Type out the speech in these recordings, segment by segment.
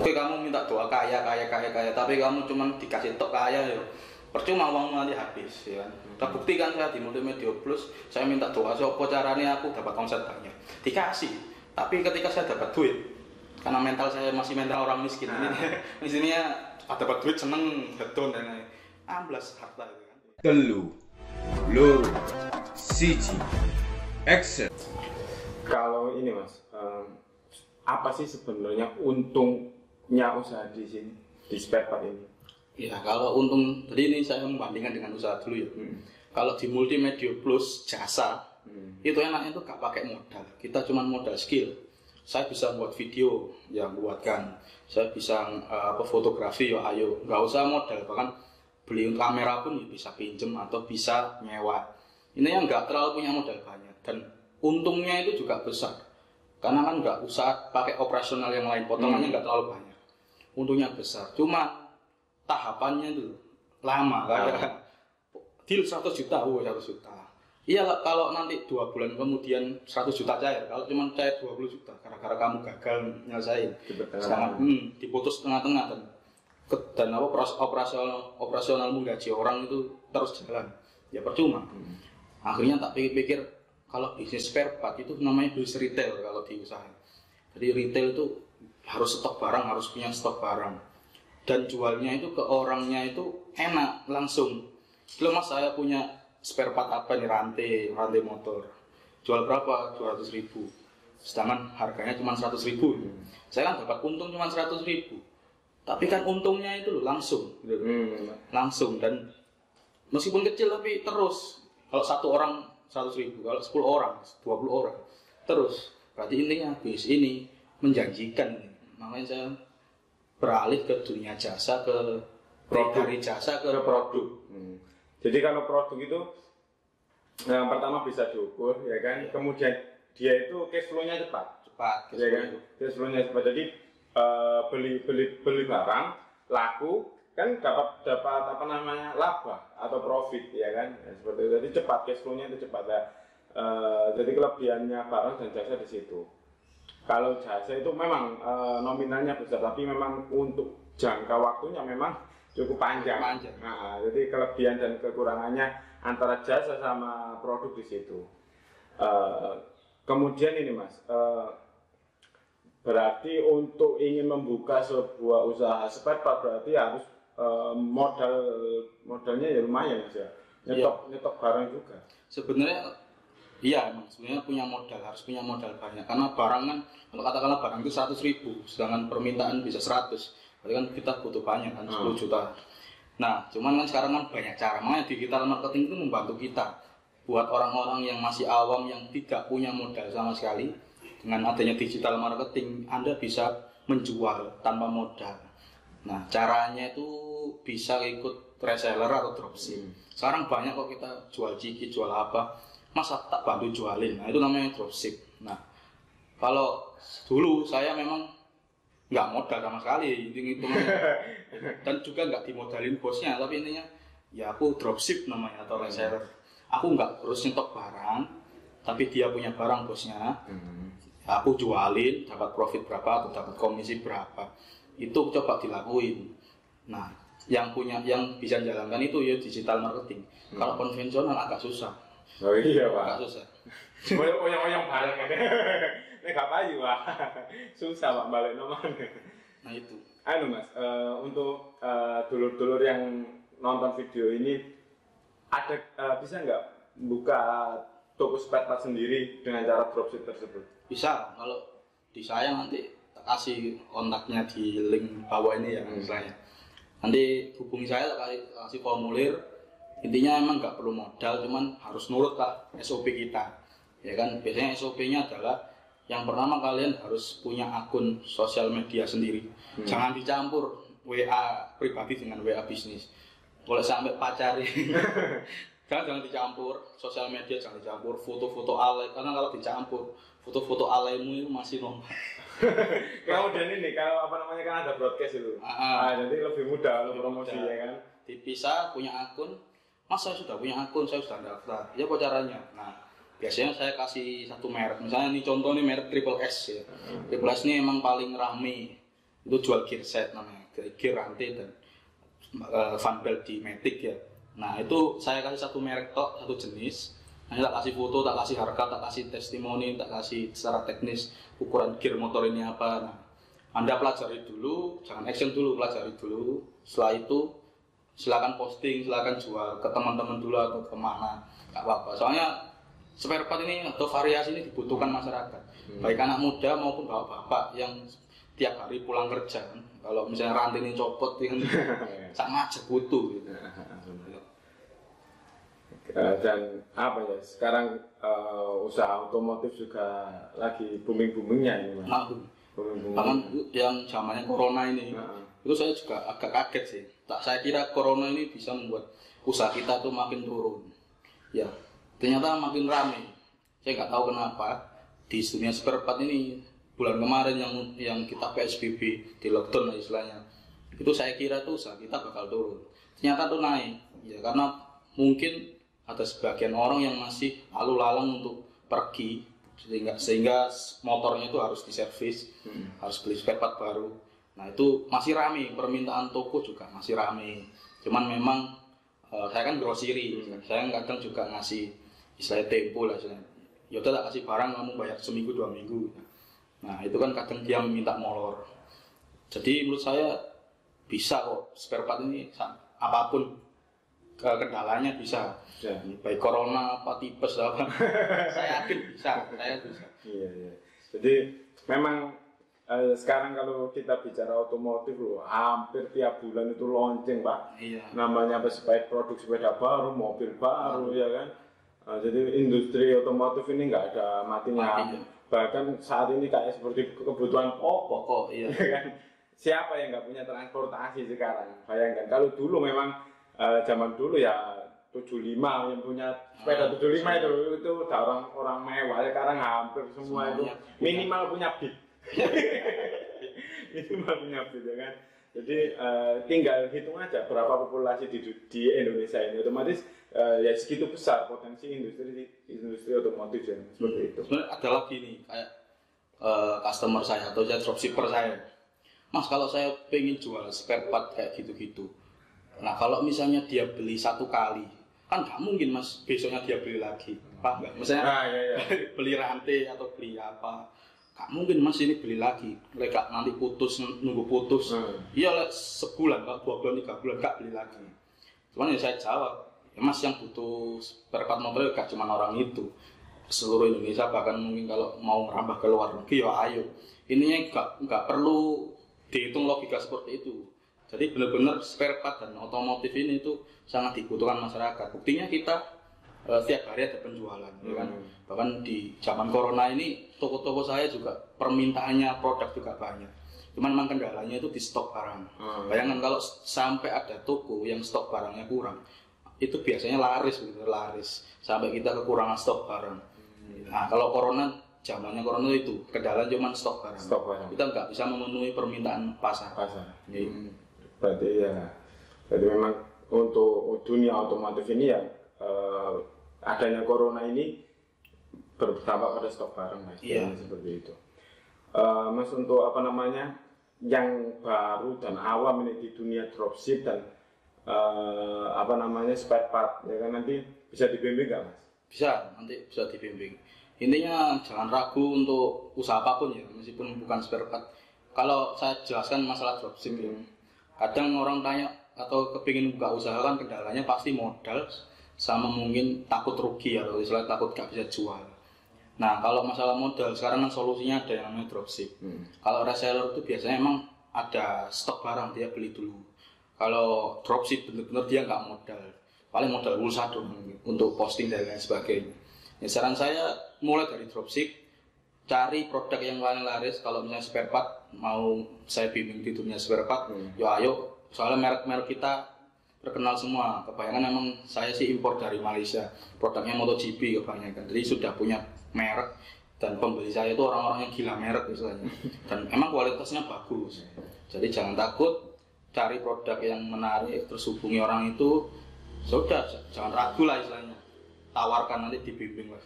Oke kamu minta doa kaya kaya kaya kaya. Tapi kamu cuma dikasih tok kaya ya. Percuma uangmu nanti habis ya kan. Terbukti kan saya di Multimedia Plus saya minta doa siapa caranya aku dapat omset banyak? Dikasih. Tapi ketika saya dapat duit karena mental saya masih mental orang miskin Nah. ini sininya dapat duit seneng beton dan lain amblas harta itu kan. Telu. Loro siji action. Kalau ini mas, em, apa sih sebenarnya untungnya usaha di sini di spare part ini? Ya kalau untung jadi ini saya membandingkan dengan usaha dulu ya. Kalau di multimedia plus jasa itu enaknya tuh gak pakai modal. Kita cuma modal skill. Saya bisa buat video yang buatkan. Saya bisa eh, apa fotografi ya ayo nggak usah modal bahkan beli kamera pun ya bisa pinjem atau bisa nyewa. Ini yang nggak terlalu punya modal banyak dan untungnya itu juga besar karena kan nggak usah pakai operasional yang lain potongannya nggak terlalu banyak untungnya besar. Cuma tahapannya itu lama. Kadang deal 100 juta oh 100 juta. Iya kalau nanti dua bulan kemudian 100 juta cair kalau cuma cair 20 juta gara-gara kamu gagal nyelesain sangat hmm, diputus tengah-tengah dan dan apa operas- operasional operasionalmu gaji orang itu terus jalan. Ya percuma. Akhirnya tak pikir-pikir kalau bisnis spare part itu namanya bisnis retail kalau di usaha. Jadi retail itu harus stok barang harus punya stok barang. Dan jualnya itu ke orangnya itu enak langsung. Lo mas saya punya spare part apa nih? Rantai rantai motor. Jual berapa? 200 ribu. Sedangkan harganya cuma 100 ribu. Saya kan dapat untung cuma 100 ribu. Tapi kan untungnya itu loh langsung. Gitu. Hmm. langsung. Dan meskipun kecil tapi terus. Kalau satu orang 100 ribu. Kalau 10 orang 20 orang. Terus. Berarti intinya bisnis ini menjanjikan makanya saya beralih ke dunia jasa ke Produk. dari jasa ke ke produk. Hmm. Jadi kalau produk itu yang pertama bisa diukur ya kan, kemudian dia itu cash flow-nya cepat, cepat ya kan, cash flow-nya cepat. Jadi eh, beli beli beli barang laku kan dapat dapat apa namanya laba atau profit ya kan, ya, seperti itu. Jadi cepat cash flow-nya itu cepat ya. Eh, jadi kelebihannya barang dan jasa di situ. Kalau jasa itu memang eh, nominalnya besar, tapi memang untuk jangka waktunya memang cukup panjang. Panjang. Nah, jadi kelebihan dan kekurangannya antara jasa sama produk di situ. Eh, kemudian ini mas, eh, berarti untuk ingin membuka sebuah usaha spare part berarti harus eh, modal modalnya ya lumayan mas ya. Nyetok nyetok barang juga. sebenarnya iya emang sebenarnya punya modal harus punya modal banyak. Karena barang kan kalau katakanlah barang itu 100 ribu sedangkan permintaan bisa 100 berarti kan kita butuh banyak kan 10 juta. Nah cuman kan sekarang kan banyak cara. Makanya digital marketing itu membantu kita. Buat orang-orang yang masih awam yang tidak punya modal sama sekali dengan adanya digital marketing Anda bisa menjual tanpa modal. Nah caranya itu bisa ikut reseller atau dropship. Sekarang banyak kok kita jual ciki jual apa masa tak bantu jualin? Nah itu namanya dropship. Nah kalau dulu saya memang nggak modal sama sekali hitungan dan juga nggak dimodalin bosnya tapi intinya ya aku dropship namanya atau reseller. Aku nggak terus nyetok barang tapi dia punya barang bosnya. Ya aku jualin dapat profit berapa atau dapat komisi berapa. Itu coba dilakuin. Nah yang punya yang bisa jalankan itu ya digital marketing. Kalau konvensional agak susah Oh iya agak susah Oyong-oyong balik kan. Ini gak payu pak. Susah pak balik nomor. nah itu Anu mas, eh, untuk eh, dulur-dulur yang nonton video ini ada eh, bisa nggak buka toko spare part sendiri dengan cara dropship tersebut? bisa kalau di saya nanti tak kasih kontaknya di link bawah ini ya misalnya nanti hubungi saya tak kasih, kasih formulir intinya emang nggak perlu modal cuman harus nurut lah SOP kita. Ya kan? Biasanya SOP-nya adalah yang pertama kalian harus punya akun sosial media sendiri. Jangan dicampur WA pribadi dengan WA bisnis. Kalau sampai pacari. Jangan jangan dicampur sosial media jangan dicampur foto-foto alay karena kalau dicampur foto-foto alaymu itu masih normal. Kemudian ini kalau apa namanya kan ada broadcast itu. Ah, Ah, jadi lebih mudah untuk promosi mudah. ya kan. dipisah punya akun mas saya sudah punya akun saya sudah daftar. Ya kok caranya? Nah biasanya saya kasih satu merek. Misalnya ini contoh nih merek triple S ya. Triple S ini emang paling rame. Itu jual gear set namanya gear rantai dan uh, fan belt di Matic ya. Nah itu saya kasih satu merek tok satu jenis. Nah tak kasih foto tak kasih harga tak kasih testimoni tak kasih secara teknis ukuran gear motor ini apa. Nah anda pelajari dulu jangan action dulu pelajari dulu. Setelah itu silakan posting silakan jual ke teman-teman dulu atau ke mana nggak apa-apa. Soalnya spare part ini atau variasi ini dibutuhkan masyarakat. Baik anak muda maupun bapak-bapak yang tiap hari pulang kerja kalau misalnya rantai ini copot kan sangat aja butuh gitu. Eh, dan apa ya sekarang eh, usaha otomotif juga lagi booming boomingnya ini mas. Nah, booming booming yang zamannya corona ini. Itu saya juga agak kaget sih. Tak saya kira corona ini bisa membuat usaha kita tuh makin turun. Ya ternyata makin rame. Saya nggak tahu kenapa di dunia spare part ini bulan kemarin yang yang kita PSBB di lockdown lah istilahnya itu saya kira tuh usaha kita bakal turun. Ternyata tuh naik ya karena mungkin ada sebagian orang yang masih lalu lalang untuk pergi sehingga sehingga motornya itu harus diservis harus beli spare part baru nah itu masih rame permintaan toko juga masih rame. Cuman memang eh, saya kan grocery saya kadang juga ngasih istilahnya tempo lah istilahnya. Yaudah tak kasih barang kamu bayar seminggu dua minggu. Nah itu kan kadang dia minta molor. Jadi menurut saya bisa kok spare part ini apa pun ke- kendalanya bisa. Ya. baik corona apa tipes apa. Saya yakin bisa saya bisa. Iya, iya. Jadi memang eh, sekarang kalau kita bicara otomotif loh, hampir tiap bulan itu launching pak. iya Namanya sepeda produk sepeda baru, mobil baru ya kan. Eh, jadi industri otomotif ini nggak ada matinya. Matinya. Bahkan saat ini kayak seperti kebutuhan pokok. pokok iya ya kan? Siapa yang nggak punya transportasi sekarang? Bayangkan kalau dulu memang eh, zaman dulu ya 75 yang punya sepeda Ah, 75 itu itu udah orang orang mewah sekarang hampir semua itu Semuanya punya. minimal punya beat minimal punya beat ya kan. Jadi eh, tinggal hitung aja berapa populasi di, di Indonesia ini. Otomatis eh, ya segitu besar potensi industri industri otomotif ya seperti itu. Sebenarnya ada lagi nih kayak eh, customer saya atau saya dropshipper saya. Mas kalau saya pengen jual spare part kayak gitu-gitu. Nah kalau misalnya dia beli satu kali kan nggak mungkin mas. Besoknya dia beli lagi. Paham nggak? Misalnya nah ya ya beli rantai atau beli apa nggak mungkin mas ini beli lagi. Mereka nanti putus nunggu putus. Hmm. iya sebulan kalau dua bulan tiga bulan nggak beli lagi. Cuman ya saya jawab ya mas yang butuh spare part ya gak cuma orang itu. Seluruh Indonesia bahkan mungkin kalau mau merambah ke luar negeri ya ayo. Ininya nggak nggak perlu dihitung logika seperti itu. Jadi benar-benar spare part dan otomotif ini itu sangat dibutuhkan masyarakat. Buktinya kita eh, tiap hari ada penjualan ya kan Hmm. bahkan di zaman corona ini toko-toko saya juga permintaannya produk juga banyak cuman memang kendalanya itu di stok barang Hmm. bayangkan kalau sampai ada toko yang stok barangnya kurang itu biasanya laris gitu laris sampai kita kekurangan stok barang nah kalau corona zamannya corona itu kendala cuma stok barang Stok barang. kita nggak bisa memenuhi permintaan pasar pasar Iya. Hmm. berarti ya berarti memang untuk dunia otomotif ini ya eh, adanya corona ini berdampak pada stok barang mas. Jadi seperti itu. Eh, mas untuk apa namanya yang baru dan awam ini di dunia dropship dan eh, apa namanya spare part ya kan nanti bisa dibimbing nggak mas? Bisa nanti bisa dibimbing. Intinya jangan ragu untuk usaha apa pun ya meskipun bukan spare part. Kalau saya jelaskan masalah dropship ya kadang orang tanya atau kepingin buka usaha kan kendalanya pasti modal sama mungkin takut rugi atau istilah takut gak bisa jual. Nah kalau masalah modal sekarang kan solusinya ada yang namanya dropship. Kalau reseller itu biasanya emang ada stok barang dia beli dulu. Kalau dropship bener-bener dia nggak modal. Paling modal pulsa dong untuk posting dan lain sebagainya. Ya, saran saya mulai dari dropship cari produk yang paling laris. Kalau misalnya spare part mau saya bimbing di dunia spare part yo ayo. Soalnya merek-merek kita terkenal semua. Kebanyakan emang saya sih impor dari Malaysia. Produknya MotoGP kebanyakan. Jadi sudah punya merek dan pembeli saya itu orang-orang yang gila merek istilahnya dan emang kualitasnya bagus. Jadi jangan takut cari produk yang menarik terus hubungi orang itu sudah jangan ragu lah istilahnya. Tawarkan nanti dibimbing mas.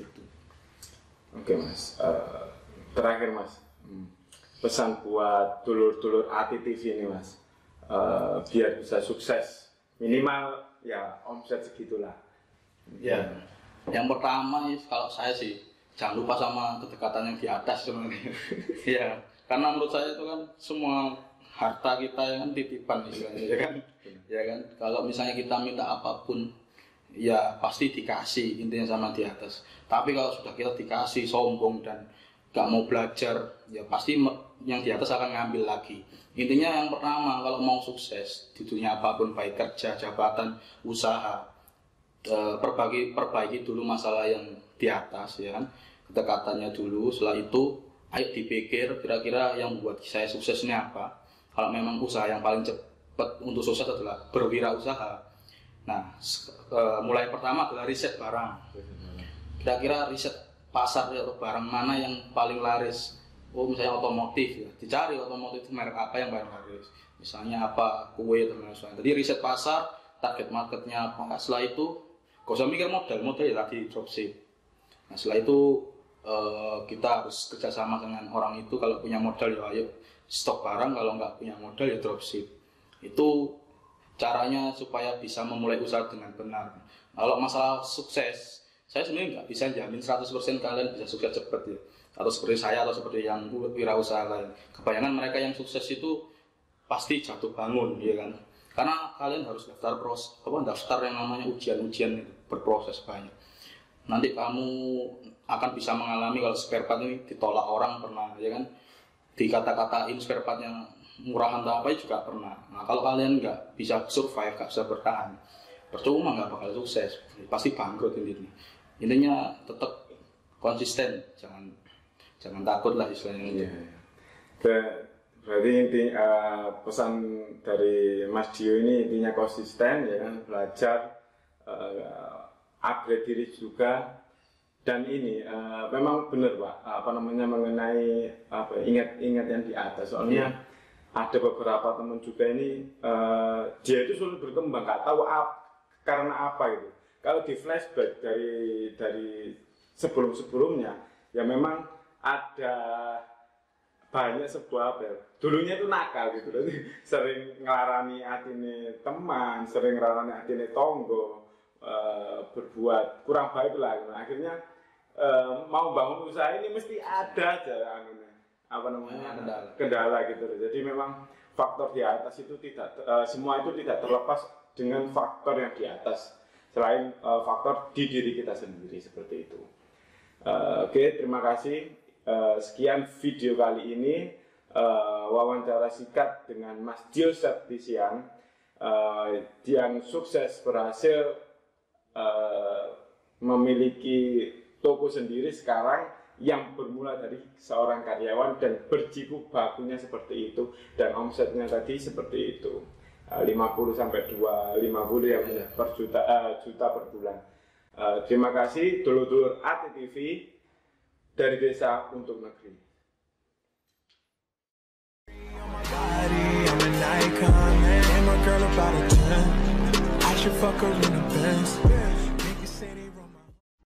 Itu Oke mas, Eh, terakhir mas, Hmm. pesan buat dulur-dulur ATTV ini mas Eh, biar bisa sukses minimal ya omset segitulah Ya, yang pertama is, kalau saya sih jangan lupa sama kedekatan yang di atas sebenarnya. ya, karena menurut saya itu kan semua harta kita yang kan titipan istilahnya, ya kan? Ya kan, kalau misalnya kita minta apa pun, ya pasti dikasih intinya sama di atas. Tapi kalau sudah kita dikasih sombong dan gak mau belajar, ya pasti yang di atas akan ngambil lagi. Intinya yang pertama kalau mau sukses di dunia apa pun baik kerja, jabatan, usaha, eh, perbaiki perbaiki dulu masalah yang di atas ya kan? Kedekatannya dulu setelah itu ayo dipikir kira-kira yang membuat saya sukses ini apa. Kalau memang usaha yang paling cepat untuk sukses adalah berwirausaha. Nah eh, mulai pertama adalah riset barang. Kira-kira riset pasar atau barang mana yang paling laris? Oh misalnya otomotif ya dicari otomotif merek apa yang paling laris? Misalnya apa kue dan lain sebagainya. Jadi riset pasar target marketnya apa? Nah, setelah itu gak usah mikir modal modal ya tadi dropship nah setelah itu eh, kita harus kerjasama dengan orang itu kalau punya modal ya ayo stok barang kalau nggak punya modal ya dropship itu caranya supaya bisa memulai usaha dengan benar. Kalau masalah sukses saya sebenarnya nggak bisa jamin 100% kalian bisa sukses cepat ya. Atau seperti saya atau seperti yang wirausaha lain. Kebanyakan mereka yang sukses itu pasti jatuh bangun ya kan? Karena kalian harus daftar pros apa daftar yang namanya ujian-ujian berproses banyak. Nanti kamu akan bisa mengalami kalau spare part ini ditolak orang pernah ya kan? Dikata-katain spare partnya murah atau apa juga pernah. Nah kalau kalian nggak bisa survive nggak bisa bertahan percuma nggak bakal sukses. Pasti bangkrut intinya intinya tetap konsisten jangan jangan takut lah istilahnya. Iya. Ber- Berarti inti eh, pesan dari Mas Dio ini intinya konsisten ya kan? Belajar eh, upgrade diri juga. Dan ini eh, memang benar pak apa namanya mengenai apa ingat-ingat yang di atas. Soalnya ada beberapa teman juga ini eh, dia itu sulit berkembang nggak tahu ap, karena apa gitu kalau di flashback dari dari sebelum-sebelumnya ya memang ada banyak sebuah apa ya, dulunya itu nakal gitu. Jadi sering ngelarani atine teman sering ngelarani atine tonggo eh, berbuat kurang baik lah. Nah, akhirnya eh, mau bangun usaha ini mesti ada aja apa namanya? Kendala. kendala gitu loh. jadi memang faktor di atas itu tidak eh, semua itu tidak terlepas dengan faktor yang di atas selain eh, faktor di diri kita sendiri seperti itu. Eh, Oke, terima kasih. Eh, sekian video kali ini. Eh, wawancara singkat dengan Mas Dio Septisian eh, yang sukses berhasil eh, memiliki toko sendiri sekarang yang bermula dari seorang karyawan dan berjiku bakunya seperti itu dan omsetnya tadi seperti itu 50 sampai 250 yang Iya. per juta eh, juta per bulan. Eh, terima kasih dulur-dulur ATTV dari desa untuk negeri. body, I'm an icon, man. And my girl about a 10. I should fuck her in the Benz.